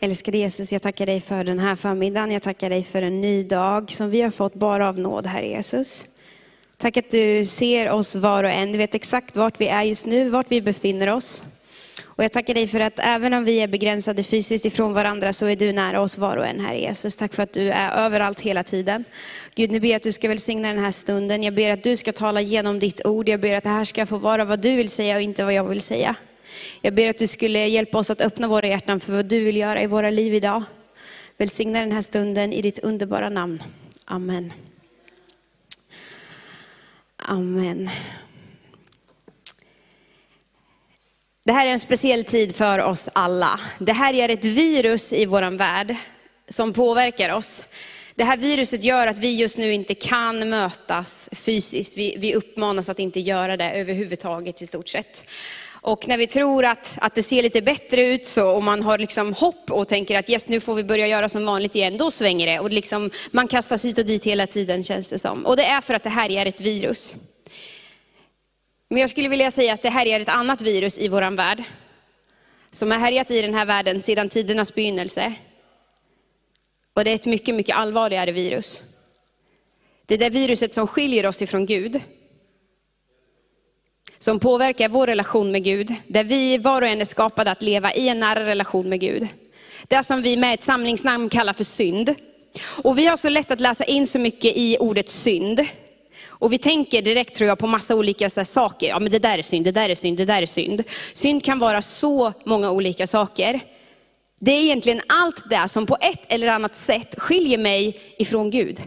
Älskade Jesus, jag tackar dig för den här förmiddagen. Jag tackar dig för en ny dag som vi har fått bara av nåd, Herre Jesus. Tack att du ser oss var och en. Du vet exakt vart vi är just nu, vart vi befinner oss. Och jag tackar dig för att även om vi är begränsade fysiskt ifrån varandra så är du nära oss var och en, Herre Jesus. Tack för att du är överallt hela tiden. Gud, nu ber jag att du ska välsigna den här stunden. Jag ber att du ska tala genom ditt ord. Jag ber att det här ska få vara vad du vill säga och inte vad jag vill säga. Jag ber att du skulle hjälpa oss att öppna våra hjärtan för vad du vill göra i våra liv idag. Välsigna den här stunden i ditt underbara namn. Amen. Amen. Det här är en speciell tid för oss alla. Det här är ett virus i vår värld som påverkar oss. Det här viruset gör att vi just nu inte kan mötas fysiskt. Vi, vi uppmanas att inte göra det överhuvudtaget i stort sett. Och när vi tror att, att det ser lite bättre ut så, och man har liksom hopp och tänker att yes, nu får vi börja göra som vanligt igen, då svänger det. Och liksom, man kastas hit och dit hela tiden känns det som. Och det är för att det här är ett virus. Men jag skulle vilja säga att det här är ett annat virus i vår värld. Som har härjat i den här världen sedan tidernas begynnelse. Och det är ett mycket, mycket allvarligare virus. Det är det viruset som skiljer oss ifrån Gud som påverkar vår relation med Gud. Där vi var och en är skapade att leva i en nära relation med Gud. Det som vi med ett samlingsnamn kallar för synd. Och vi har så lätt att läsa in så mycket i ordet synd. Och vi tänker direkt tror jag på massa olika så saker. Ja men det där är synd, det där är synd, det där är synd. Synd kan vara så många olika saker. Det är egentligen allt det som på ett eller annat sätt skiljer mig ifrån Gud.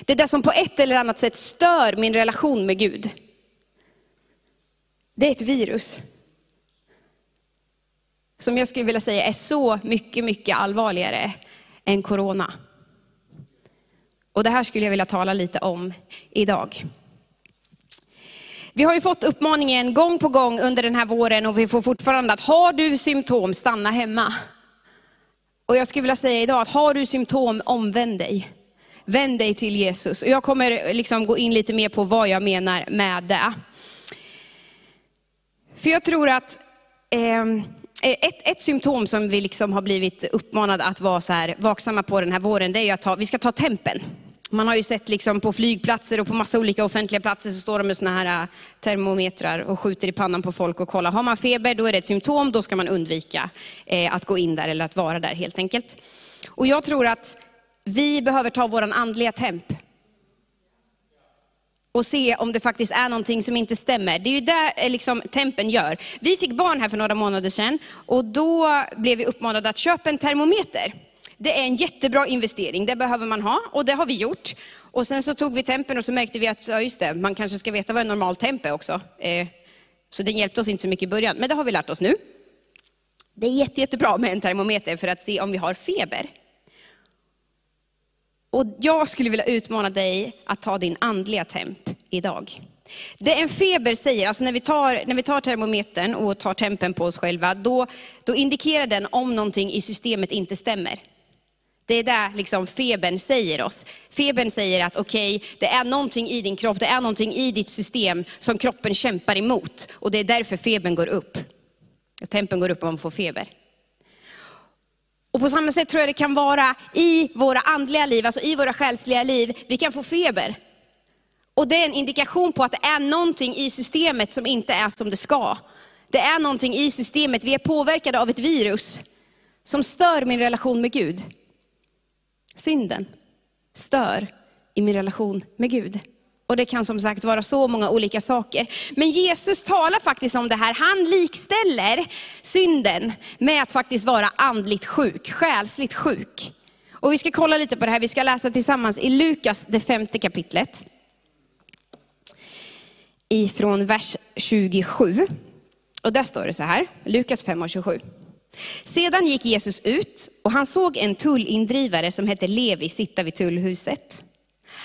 Det är det som på ett eller annat sätt stör min relation med Gud. Det är ett virus. Som jag skulle vilja säga är så mycket, mycket allvarligare än corona. Och det här skulle jag vilja tala lite om idag. Vi har ju fått uppmaningen gång på gång under den här våren och vi får fortfarande att har du symptom, stanna hemma. Och jag skulle vilja säga idag att har du symptom, omvänd dig. Vänd dig till Jesus. Och jag kommer liksom gå in lite mer på vad jag menar med det. För jag tror att ehm, eh, ett, ett symptom som vi liksom har blivit uppmanade att vara så här vaksamma på den här våren, det är att ta, vi ska ta tempen. Man har ju sett liksom på flygplatser och på massa olika offentliga platser så står de med såna här eh, termometrar och skjuter i pannan på folk och kollar. Har man feber, då är det ett symptom, då ska man undvika eh, att gå in där eller att vara där helt enkelt. Och jag tror att vi behöver ta vår andliga temp och se om det faktiskt är någonting som inte stämmer. Det är ju det eh, liksom, tempen gör. Vi fick barn här för några månader sedan och då blev vi uppmanade att köpa en termometer. Det är en jättebra investering, det behöver man ha och det har vi gjort. Och sen så tog vi tempen och så märkte vi att, ja just det, man kanske ska veta vad en normal temp är också. Eh, så den hjälpte oss inte så mycket i början, men det har vi lärt oss nu. Det är jätte, jättebra med en termometer för att se om vi har feber. Och jag skulle vilja utmana dig att ta din andliga temp idag. Det en feber säger, alltså när vi tar, när vi tar termometern och tar tempen på oss själva, då, då indikerar den om någonting i systemet inte stämmer. Det är det liksom febern säger oss. Febern säger att okej, okay, det är någonting i din kropp, det är någonting i ditt system som kroppen kämpar emot. Och det är därför febern går upp. Tempen går upp om man får feber. Och på samma sätt tror jag det kan vara i våra andliga liv, alltså i våra själsliga liv. Vi kan få feber. Och det är en indikation på att det är någonting i systemet som inte är som det ska. Det är någonting i systemet, vi är påverkade av ett virus som stör min relation med Gud. Synden stör i min relation med Gud. Och det kan som sagt vara så många olika saker. Men Jesus talar faktiskt om det här. Han likställer synden med att faktiskt vara andligt sjuk, själsligt sjuk. Och vi ska kolla lite på det här. Vi ska läsa tillsammans i Lukas, det femte kapitlet. Ifrån vers 27. Och där står det så här, Lukas 5 och 27. Sedan gick Jesus ut och han såg en tullindrivare som hette Levi sitta vid tullhuset.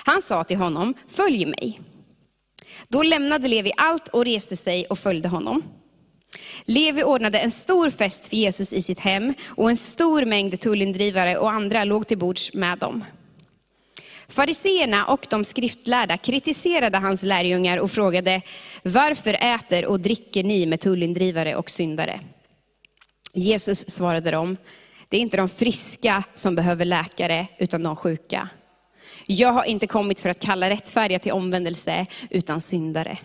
Han sa till honom, följ mig. Då lämnade Levi allt och reste sig och följde honom. Levi ordnade en stor fest för Jesus i sitt hem och en stor mängd tullindrivare och andra låg till bords med dem. Fariseerna och de skriftlärda kritiserade hans lärjungar och frågade, varför äter och dricker ni med tullindrivare och syndare? Jesus svarade dem, Det är inte de friska som behöver läkare, utan de sjuka. Jag har inte kommit för att kalla rättfärdiga till omvändelse, utan syndare.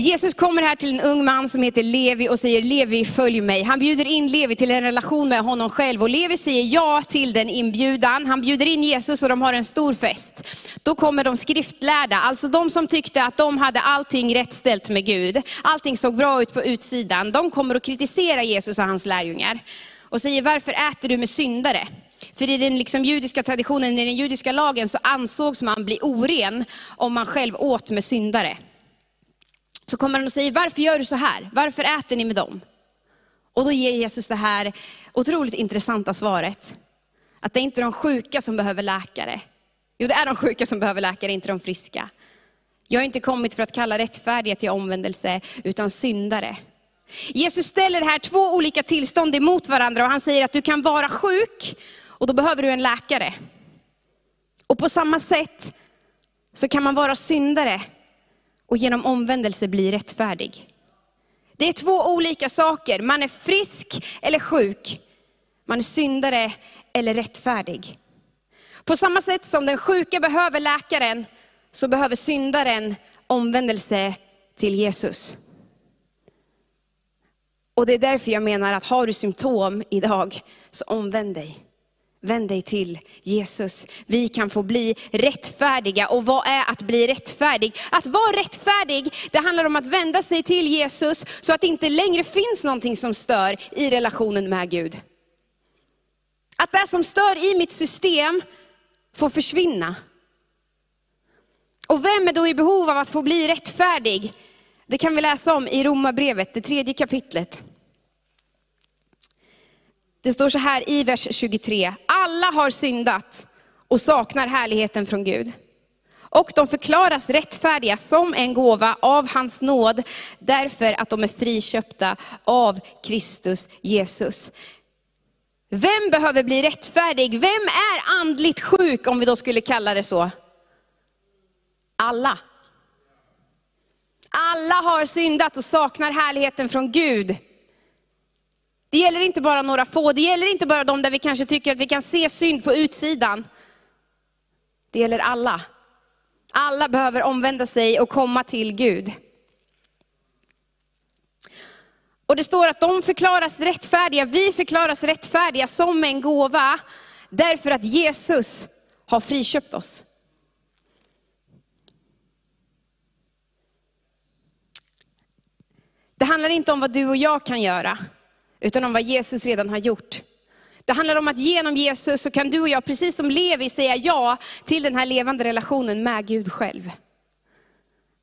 Jesus kommer här till en ung man som heter Levi och säger Levi följ mig. Han bjuder in Levi till en relation med honom själv och Levi säger ja till den inbjudan. Han bjuder in Jesus och de har en stor fest. Då kommer de skriftlärda, alltså de som tyckte att de hade allting rätt ställt med Gud. Allting såg bra ut på utsidan. De kommer att kritisera Jesus och hans lärjungar. Och säger varför äter du med syndare? För i den liksom judiska traditionen, i den judiska lagen så ansågs man bli oren om man själv åt med syndare så kommer han och säger, varför gör du så här? Varför äter ni med dem? Och då ger Jesus det här otroligt intressanta svaret. Att det är inte de sjuka som behöver läkare. Jo, det är de sjuka som behöver läkare, inte de friska. Jag har inte kommit för att kalla rättfärdiga till omvändelse, utan syndare. Jesus ställer här två olika tillstånd emot varandra och han säger att du kan vara sjuk och då behöver du en läkare. Och på samma sätt så kan man vara syndare och genom omvändelse bli rättfärdig. Det är två olika saker. Man är frisk eller sjuk. Man är syndare eller rättfärdig. På samma sätt som den sjuka behöver läkaren, så behöver syndaren omvändelse till Jesus. Och det är därför jag menar att har du symptom idag, så omvänd dig. Vänd dig till Jesus. Vi kan få bli rättfärdiga. Och vad är att bli rättfärdig? Att vara rättfärdig, det handlar om att vända sig till Jesus, så att det inte längre finns någonting som stör i relationen med Gud. Att det som stör i mitt system får försvinna. Och vem är då i behov av att få bli rättfärdig? Det kan vi läsa om i Romarbrevet, det tredje kapitlet. Det står så här i vers 23. Alla har syndat och saknar härligheten från Gud. Och de förklaras rättfärdiga som en gåva av hans nåd, därför att de är friköpta av Kristus Jesus. Vem behöver bli rättfärdig? Vem är andligt sjuk, om vi då skulle kalla det så? Alla. Alla har syndat och saknar härligheten från Gud. Det gäller inte bara några få, det gäller inte bara de där vi kanske tycker att vi kan se synd på utsidan. Det gäller alla. Alla behöver omvända sig och komma till Gud. Och det står att de förklaras rättfärdiga, vi förklaras rättfärdiga som en gåva, därför att Jesus har friköpt oss. Det handlar inte om vad du och jag kan göra utan om vad Jesus redan har gjort. Det handlar om att genom Jesus så kan du och jag, precis som Levi, säga ja till den här levande relationen med Gud själv.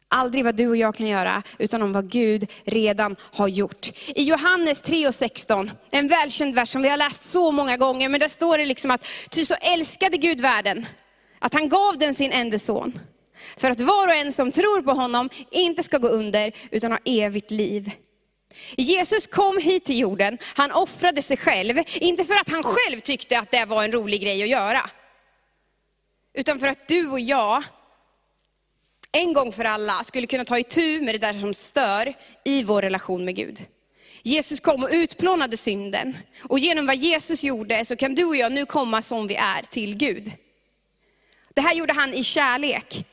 Aldrig vad du och jag kan göra, utan om vad Gud redan har gjort. I Johannes 3 och 16, en välkänd vers som vi har läst så många gånger, men där står det liksom att, ty så älskade Gud världen, att han gav den sin enda son. För att var och en som tror på honom inte ska gå under, utan ha evigt liv. Jesus kom hit till jorden, han offrade sig själv, inte för att han själv tyckte att det var en rolig grej att göra. Utan för att du och jag, en gång för alla, skulle kunna ta itu med det där som stör i vår relation med Gud. Jesus kom och utplånade synden. Och genom vad Jesus gjorde så kan du och jag nu komma som vi är till Gud. Det här gjorde han i kärlek.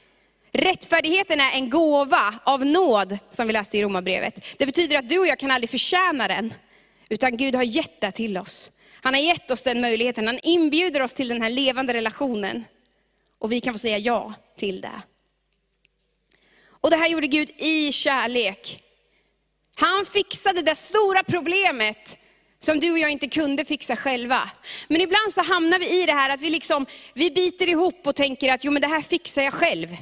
Rättfärdigheten är en gåva av nåd, som vi läste i Romarbrevet. Det betyder att du och jag kan aldrig förtjäna den, utan Gud har gett det till oss. Han har gett oss den möjligheten, han inbjuder oss till den här levande relationen. Och vi kan få säga ja till det. Och det här gjorde Gud i kärlek. Han fixade det stora problemet som du och jag inte kunde fixa själva. Men ibland så hamnar vi i det här att vi, liksom, vi biter ihop och tänker att jo, men det här fixar jag själv.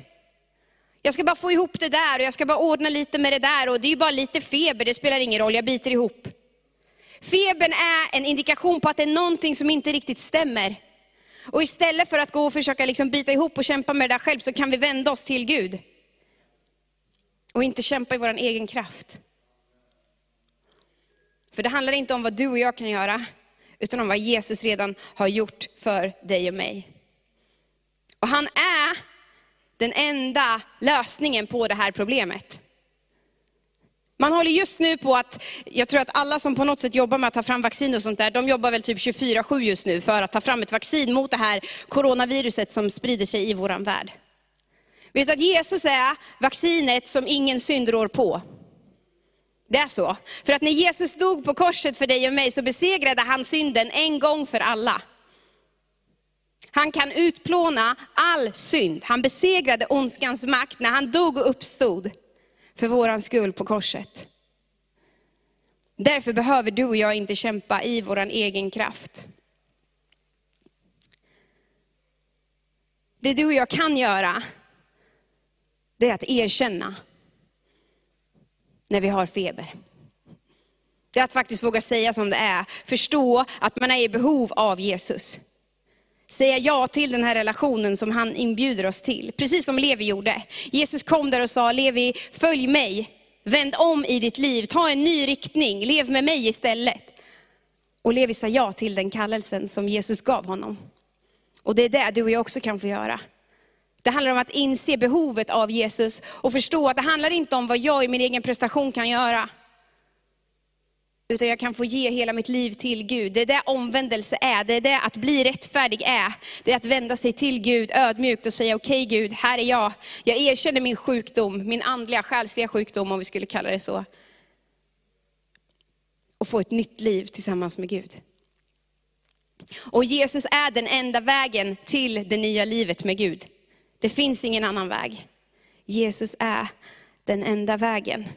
Jag ska bara få ihop det där och jag ska bara ordna lite med det där och det är ju bara lite feber, det spelar ingen roll, jag biter ihop. Febern är en indikation på att det är någonting som inte riktigt stämmer. Och istället för att gå och försöka liksom bita ihop och kämpa med det där själv, så kan vi vända oss till Gud. Och inte kämpa i vår egen kraft. För det handlar inte om vad du och jag kan göra, utan om vad Jesus redan har gjort för dig och mig. Och han är den enda lösningen på det här problemet. Man håller just nu på att, jag tror att alla som på något sätt jobbar med att ta fram vaccin och sånt där, de jobbar väl typ 24-7 just nu för att ta fram ett vaccin mot det här coronaviruset som sprider sig i våran värld. Vet du att Jesus är vaccinet som ingen synd rår på? Det är så. För att när Jesus dog på korset för dig och mig så besegrade han synden en gång för alla. Han kan utplåna all synd. Han besegrade ondskans makt när han dog och uppstod för våran skull på korset. Därför behöver du och jag inte kämpa i våran egen kraft. Det du och jag kan göra, det är att erkänna när vi har feber. Det är att faktiskt våga säga som det är, förstå att man är i behov av Jesus. Säga ja till den här relationen som han inbjuder oss till. Precis som Levi gjorde. Jesus kom där och sa, Levi, följ mig. Vänd om i ditt liv, ta en ny riktning, lev med mig istället. Och Levi sa ja till den kallelsen som Jesus gav honom. Och det är det du och jag också kan få göra. Det handlar om att inse behovet av Jesus och förstå att det handlar inte om vad jag i min egen prestation kan göra. Utan jag kan få ge hela mitt liv till Gud. Det är det omvändelse är, det är det att bli rättfärdig är. Det är att vända sig till Gud ödmjukt och säga, okej okay, Gud, här är jag. Jag erkänner min sjukdom, min andliga, själsliga sjukdom om vi skulle kalla det så. Och få ett nytt liv tillsammans med Gud. Och Jesus är den enda vägen till det nya livet med Gud. Det finns ingen annan väg. Jesus är den enda vägen.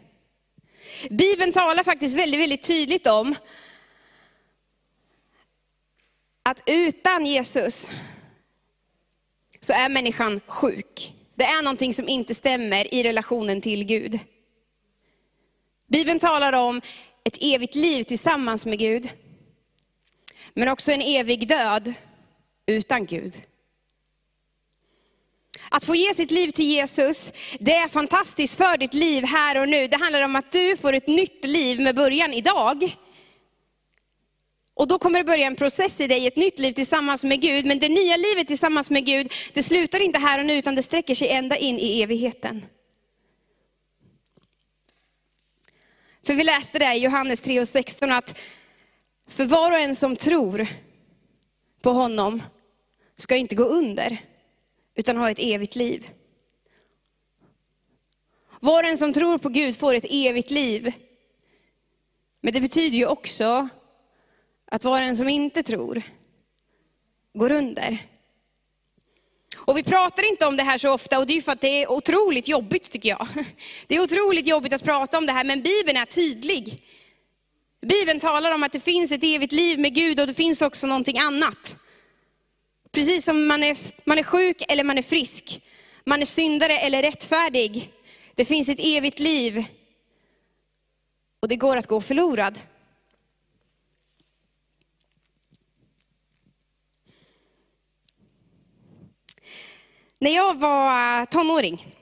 Bibeln talar faktiskt väldigt, väldigt tydligt om att utan Jesus så är människan sjuk. Det är någonting som inte stämmer i relationen till Gud. Bibeln talar om ett evigt liv tillsammans med Gud, men också en evig död utan Gud. Att få ge sitt liv till Jesus, det är fantastiskt för ditt liv här och nu. Det handlar om att du får ett nytt liv med början idag. Och då kommer det börja en process i dig, ett nytt liv tillsammans med Gud. Men det nya livet tillsammans med Gud, det slutar inte här och nu, utan det sträcker sig ända in i evigheten. För vi läste det i Johannes 3 och 16 att för var och en som tror på honom ska inte gå under utan ha ett evigt liv. Var och en som tror på Gud får ett evigt liv. Men det betyder ju också att var och en som inte tror går under. Och vi pratar inte om det här så ofta och det är för att det är otroligt jobbigt tycker jag. Det är otroligt jobbigt att prata om det här men Bibeln är tydlig. Bibeln talar om att det finns ett evigt liv med Gud och det finns också någonting annat. Precis som man är, man är sjuk eller man är frisk. Man är syndare eller rättfärdig. Det finns ett evigt liv. Och det går att gå förlorad. När jag var eh, tonåring,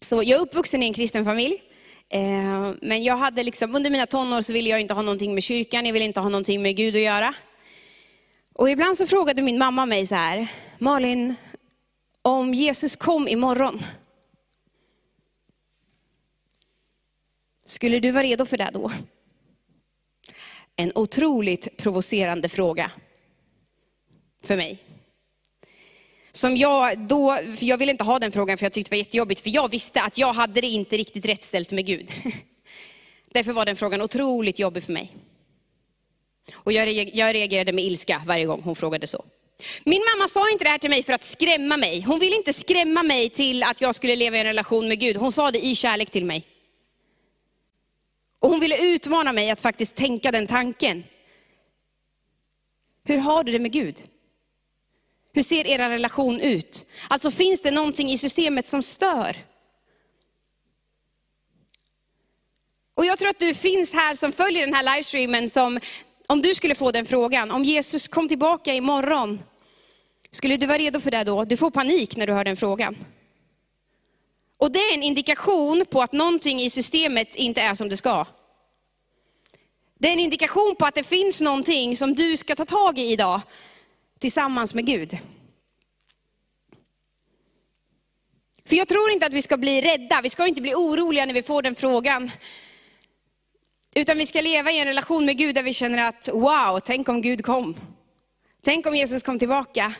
så jag är uppvuxen i en kristen familj. Eh, men jag hade liksom, under mina tonår så ville jag inte ha någonting med kyrkan, jag ville inte ha någonting med Gud att göra. Och ibland så frågade min mamma mig så här, Malin, om Jesus kom imorgon, skulle du vara redo för det då? En otroligt provocerande fråga för mig. Som jag då, för jag ville inte ha den frågan för jag tyckte det var jättejobbigt, för jag visste att jag hade det inte riktigt rätt ställt med Gud. Därför var den frågan otroligt jobbig för mig. Och jag, jag reagerade med ilska varje gång hon frågade så. Min mamma sa inte det här till mig för att skrämma mig. Hon ville inte skrämma mig till att jag skulle leva i en relation med Gud. Hon sa det i kärlek till mig. Och hon ville utmana mig att faktiskt tänka den tanken. Hur har du det med Gud? Hur ser er relation ut? Alltså finns det någonting i systemet som stör? Och jag tror att du finns här som följer den här livestreamen som om du skulle få den frågan, om Jesus kom tillbaka imorgon, skulle du vara redo för det då? Du får panik när du hör den frågan. Och det är en indikation på att någonting i systemet inte är som det ska. Det är en indikation på att det finns någonting som du ska ta tag i idag, tillsammans med Gud. För jag tror inte att vi ska bli rädda, vi ska inte bli oroliga när vi får den frågan. Utan vi ska leva i en relation med Gud där vi känner att, wow, tänk om Gud kom. Tänk om Jesus kom tillbaka.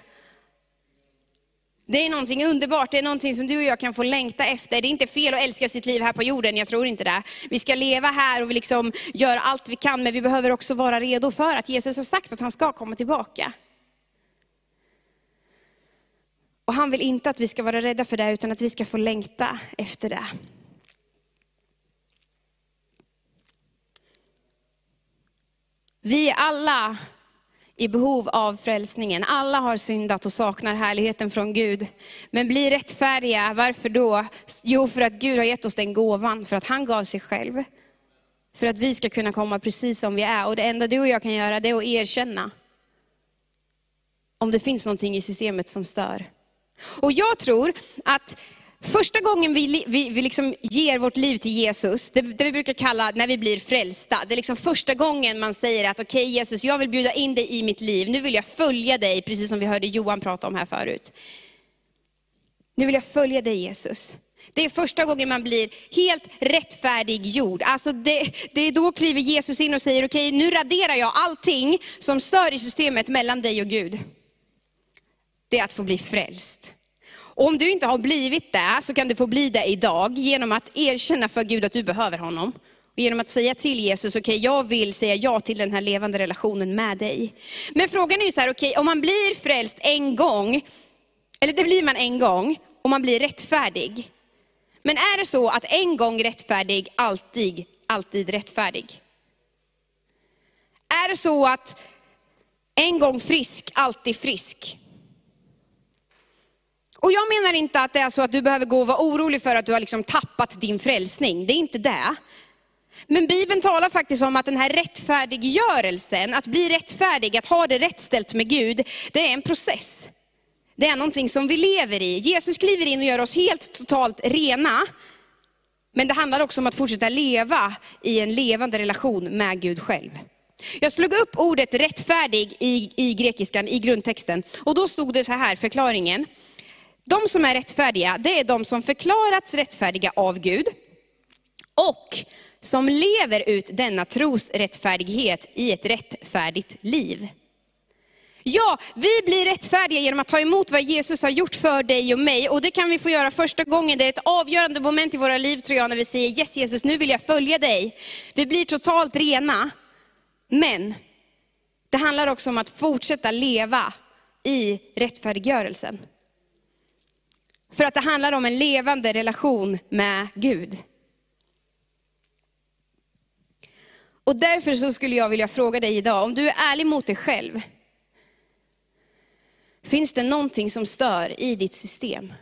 Det är någonting underbart, det är någonting som du och jag kan få längta efter. Det är inte fel att älska sitt liv här på jorden, jag tror inte det. Vi ska leva här och vi liksom gör allt vi kan, men vi behöver också vara redo för att Jesus har sagt att han ska komma tillbaka. Och han vill inte att vi ska vara rädda för det, utan att vi ska få längta efter det. Vi är alla i behov av frälsningen. Alla har syndat och saknar härligheten från Gud. Men blir rättfärdiga, varför då? Jo, för att Gud har gett oss den gåvan, för att han gav sig själv. För att vi ska kunna komma precis som vi är. Och det enda du och jag kan göra, det är att erkänna. Om det finns någonting i systemet som stör. Och jag tror att Första gången vi, vi, vi liksom ger vårt liv till Jesus, det, det, vi brukar kalla när vi blir frälsta, det är liksom första gången man säger att okej okay, Jesus, jag vill bjuda in dig i mitt liv, nu vill jag följa dig, precis som vi hörde Johan prata om här förut. Nu vill jag följa dig Jesus. Det är första gången man blir helt rättfärdiggjord. Alltså det, det är då kliver Jesus in och säger, okej okay, nu raderar jag allting som stör i systemet mellan dig och Gud. Det är att få bli frälst. Och om du inte har blivit det, så kan du få bli det idag, genom att erkänna för Gud att du behöver honom. Och genom att säga till Jesus, okej okay, jag vill säga ja till den här levande relationen med dig. Men frågan är ju så här, okej okay, om man blir frälst en gång, eller det blir man en gång, och man blir rättfärdig. Men är det så att en gång rättfärdig, alltid, alltid rättfärdig? Är det så att en gång frisk, alltid frisk? Och jag menar inte att det är så att du behöver gå och vara orolig för att du har liksom tappat din frälsning. Det är inte det. Men Bibeln talar faktiskt om att den här rättfärdiggörelsen, att bli rättfärdig, att ha det rättställt med Gud, det är en process. Det är någonting som vi lever i. Jesus kliver in och gör oss helt totalt rena. Men det handlar också om att fortsätta leva i en levande relation med Gud själv. Jag slog upp ordet rättfärdig i, i grekiskan, i grundtexten. Och då stod det så här, förklaringen. De som är rättfärdiga, det är de som förklarats rättfärdiga av Gud och som lever ut denna trosrättfärdighet i ett rättfärdigt liv. Ja, vi blir rättfärdiga genom att ta emot vad Jesus har gjort för dig och mig. Och det kan vi få göra första gången. Det är ett avgörande moment i våra liv tror jag, när vi säger yes Jesus, nu vill jag följa dig. Vi blir totalt rena. Men det handlar också om att fortsätta leva i rättfärdiggörelsen. För att det handlar om en levande relation med Gud. Och därför så skulle jag vilja fråga dig idag, om du är ärlig mot dig själv. Finns det någonting som stör i ditt system?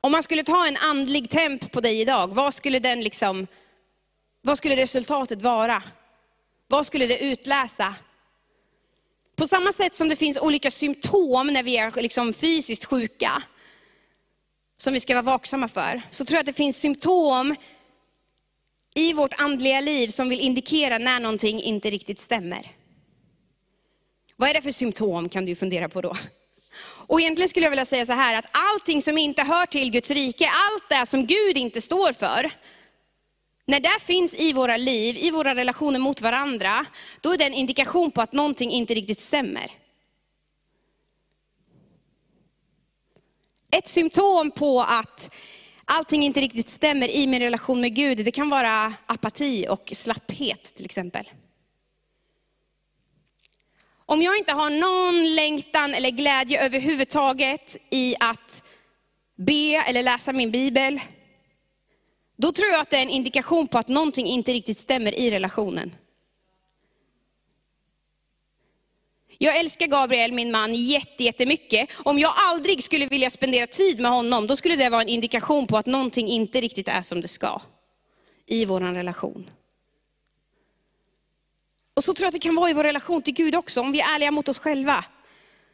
Om man skulle ta en andlig temp på dig idag, vad skulle, den liksom, vad skulle resultatet vara? Vad skulle det utläsa? På samma sätt som det finns olika symptom när vi är liksom fysiskt sjuka, som vi ska vara vaksamma för, så tror jag att det finns symptom i vårt andliga liv som vill indikera när någonting inte riktigt stämmer. Vad är det för symptom kan du fundera på då? Och egentligen skulle jag vilja säga så här, att allting som inte hör till Guds rike, allt det som Gud inte står för, när det finns i våra liv, i våra relationer mot varandra, då är det en indikation på att någonting inte riktigt stämmer. Ett symptom på att allting inte riktigt stämmer i min relation med Gud, det kan vara apati och slapphet till exempel. Om jag inte har någon längtan eller glädje överhuvudtaget i att be eller läsa min bibel, då tror jag att det är en indikation på att någonting inte riktigt stämmer i relationen. Jag älskar Gabriel, min man, jättemycket. Om jag aldrig skulle vilja spendera tid med honom, då skulle det vara en indikation på att någonting inte riktigt är som det ska i vår relation. Och så tror jag att det kan vara i vår relation till Gud också, om vi är ärliga mot oss själva.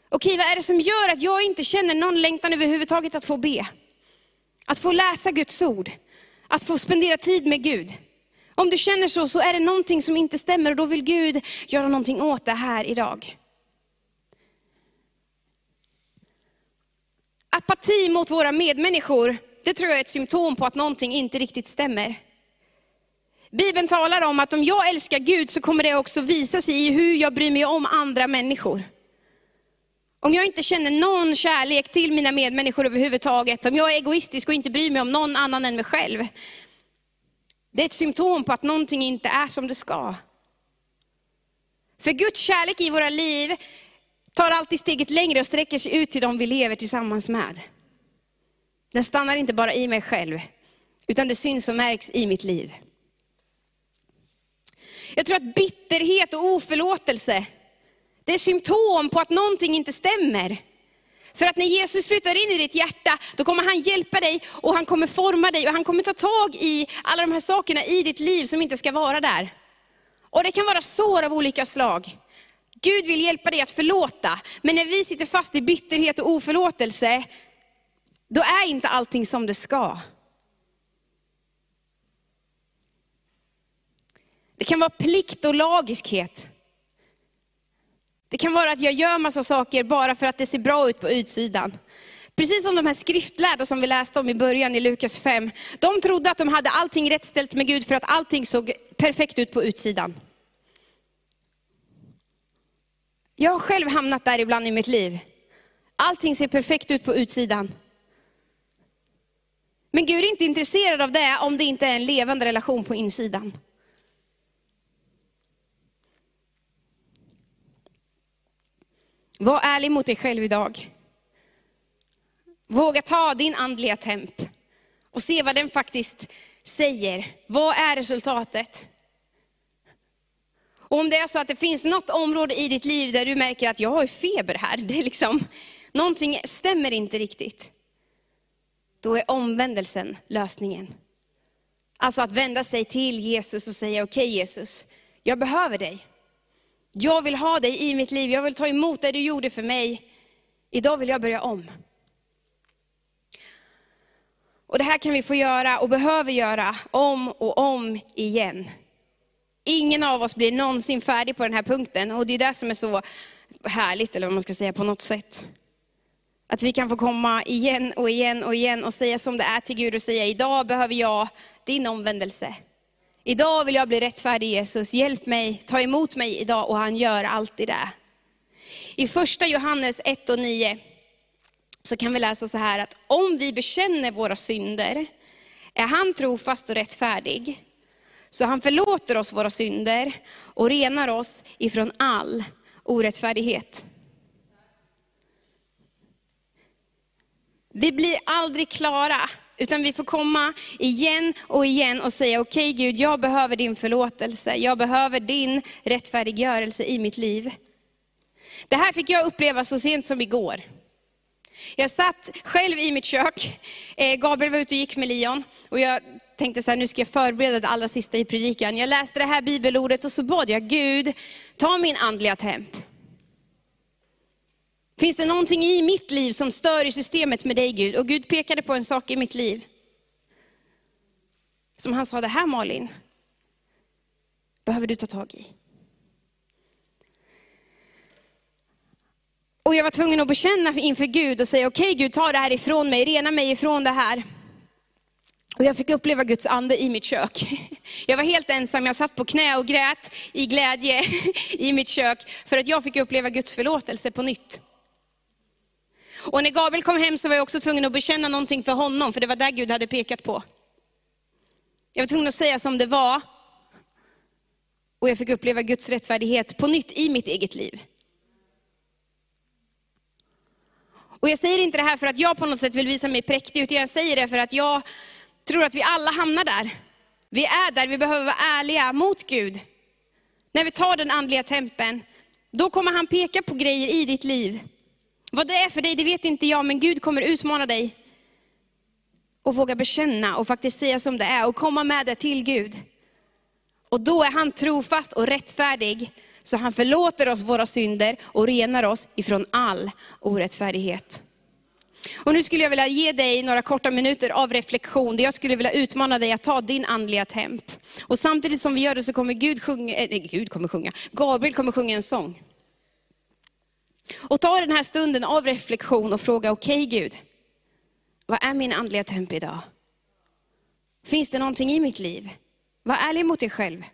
Okej, vad är det som gör att jag inte känner någon längtan överhuvudtaget att få be? Att få läsa Guds ord, att få spendera tid med Gud. Om du känner så, så är det någonting som inte stämmer och då vill Gud göra någonting åt det här idag. Apati mot våra medmänniskor, det tror jag är ett symptom på att någonting inte riktigt stämmer. Bibeln talar om att om jag älskar Gud så kommer det också visa sig i hur jag bryr mig om andra människor. Om jag inte känner någon kärlek till mina medmänniskor överhuvudtaget, om jag är egoistisk och inte bryr mig om någon annan än mig själv. Det är ett symptom på att någonting inte är som det ska. För Guds kärlek i våra liv tar alltid steget längre och sträcker sig ut till dem vi lever tillsammans med. Den stannar inte bara i mig själv, utan det syns och märks i mitt liv. Jag tror att bitterhet och oförlåtelse, det är symptom på att någonting inte stämmer. För att när Jesus flyttar in i ditt hjärta, då kommer han hjälpa dig och han kommer forma dig och han kommer ta tag i alla de här sakerna i ditt liv som inte ska vara där. Och det kan vara sår av olika slag. Gud vill hjälpa dig att förlåta, men när vi sitter fast i bitterhet och oförlåtelse, då är inte allting som det ska. Det kan vara plikt och lagiskhet. Det kan vara att jag gör massa saker bara för att det ser bra ut på utsidan. Precis som de här skriftlärda som vi läste om i början i Lukas 5. De trodde att de hade allting rätt ställt med Gud för att allting såg perfekt ut på utsidan. Jag har själv hamnat där ibland i mitt liv. Allting ser perfekt ut på utsidan. Men Gud är inte intresserad av det om det inte är en levande relation på insidan. Var ärlig mot dig själv idag. Våga ta din andliga temp och se vad den faktiskt säger. Vad är resultatet? Och om det är så att det finns något område i ditt liv där du märker att jag har feber här, det är liksom, någonting stämmer inte riktigt. Då är omvändelsen lösningen. Alltså att vända sig till Jesus och säga, okej okay, Jesus, jag behöver dig. Jag vill ha dig i mitt liv, jag vill ta emot det du gjorde för mig. Idag vill jag börja om. Och det här kan vi få göra och behöver göra om och om igen. Ingen av oss blir någonsin färdig på den här punkten och det är det som är så härligt, eller vad man ska säga på något sätt. Att vi kan få komma igen och igen och igen och säga som det är till Gud och säga, idag behöver jag din omvändelse. Idag vill jag bli rättfärdig Jesus, hjälp mig, ta emot mig idag och han gör alltid det. I första Johannes 1 och 9 så kan vi läsa så här att om vi bekänner våra synder är han trofast och rättfärdig. Så han förlåter oss våra synder och renar oss ifrån all orättfärdighet. Vi blir aldrig klara utan vi får komma igen och igen och säga, okej okay, Gud, jag behöver din förlåtelse. Jag behöver din rättfärdiggörelse i mitt liv. Det här fick jag uppleva så sent som igår. Jag satt själv i mitt kök, eh, Gabriel var ute och gick med Leon, och jag tänkte så här, nu ska jag förbereda det allra sista i predikan. Jag läste det här bibelordet och så bad jag, Gud, ta min andliga temp. Finns det någonting i mitt liv som stör i systemet med dig Gud? Och Gud pekade på en sak i mitt liv. Som han sa, det här Malin, behöver du ta tag i. Och jag var tvungen att bekänna inför Gud och säga, okej okay, Gud, ta det här ifrån mig, rena mig ifrån det här. Och jag fick uppleva Guds ande i mitt kök. Jag var helt ensam, jag satt på knä och grät i glädje i mitt kök, för att jag fick uppleva Guds förlåtelse på nytt. Och när Gabriel kom hem så var jag också tvungen att bekänna någonting för honom, för det var där Gud hade pekat på. Jag var tvungen att säga som det var. Och jag fick uppleva Guds rättfärdighet på nytt i mitt eget liv. Och jag säger inte det här för att jag på något sätt vill visa mig präktig, utan jag säger det för att jag tror att vi alla hamnar där. Vi är där, vi behöver vara ärliga mot Gud. När vi tar den andliga tempen, då kommer han peka på grejer i ditt liv vad det är för dig, det vet inte jag, men Gud kommer utmana dig. Och våga bekänna och faktiskt säga som det är och komma med det till Gud. Och då är han trofast och rättfärdig, så han förlåter oss våra synder och renar oss ifrån all orättfärdighet. Och nu skulle jag vilja ge dig några korta minuter av reflektion, där jag skulle vilja utmana dig att ta din andliga temp. Och samtidigt som vi gör det så kommer Gud sjunga, eh, nej, Gud kommer sjunga, Gabriel kommer sjunga en sång. Och ta den här stunden av reflektion och fråga, okej okay, Gud, Vad är min andliga temp idag? Finns det någonting i mitt liv? Var ärlig mot dig själv.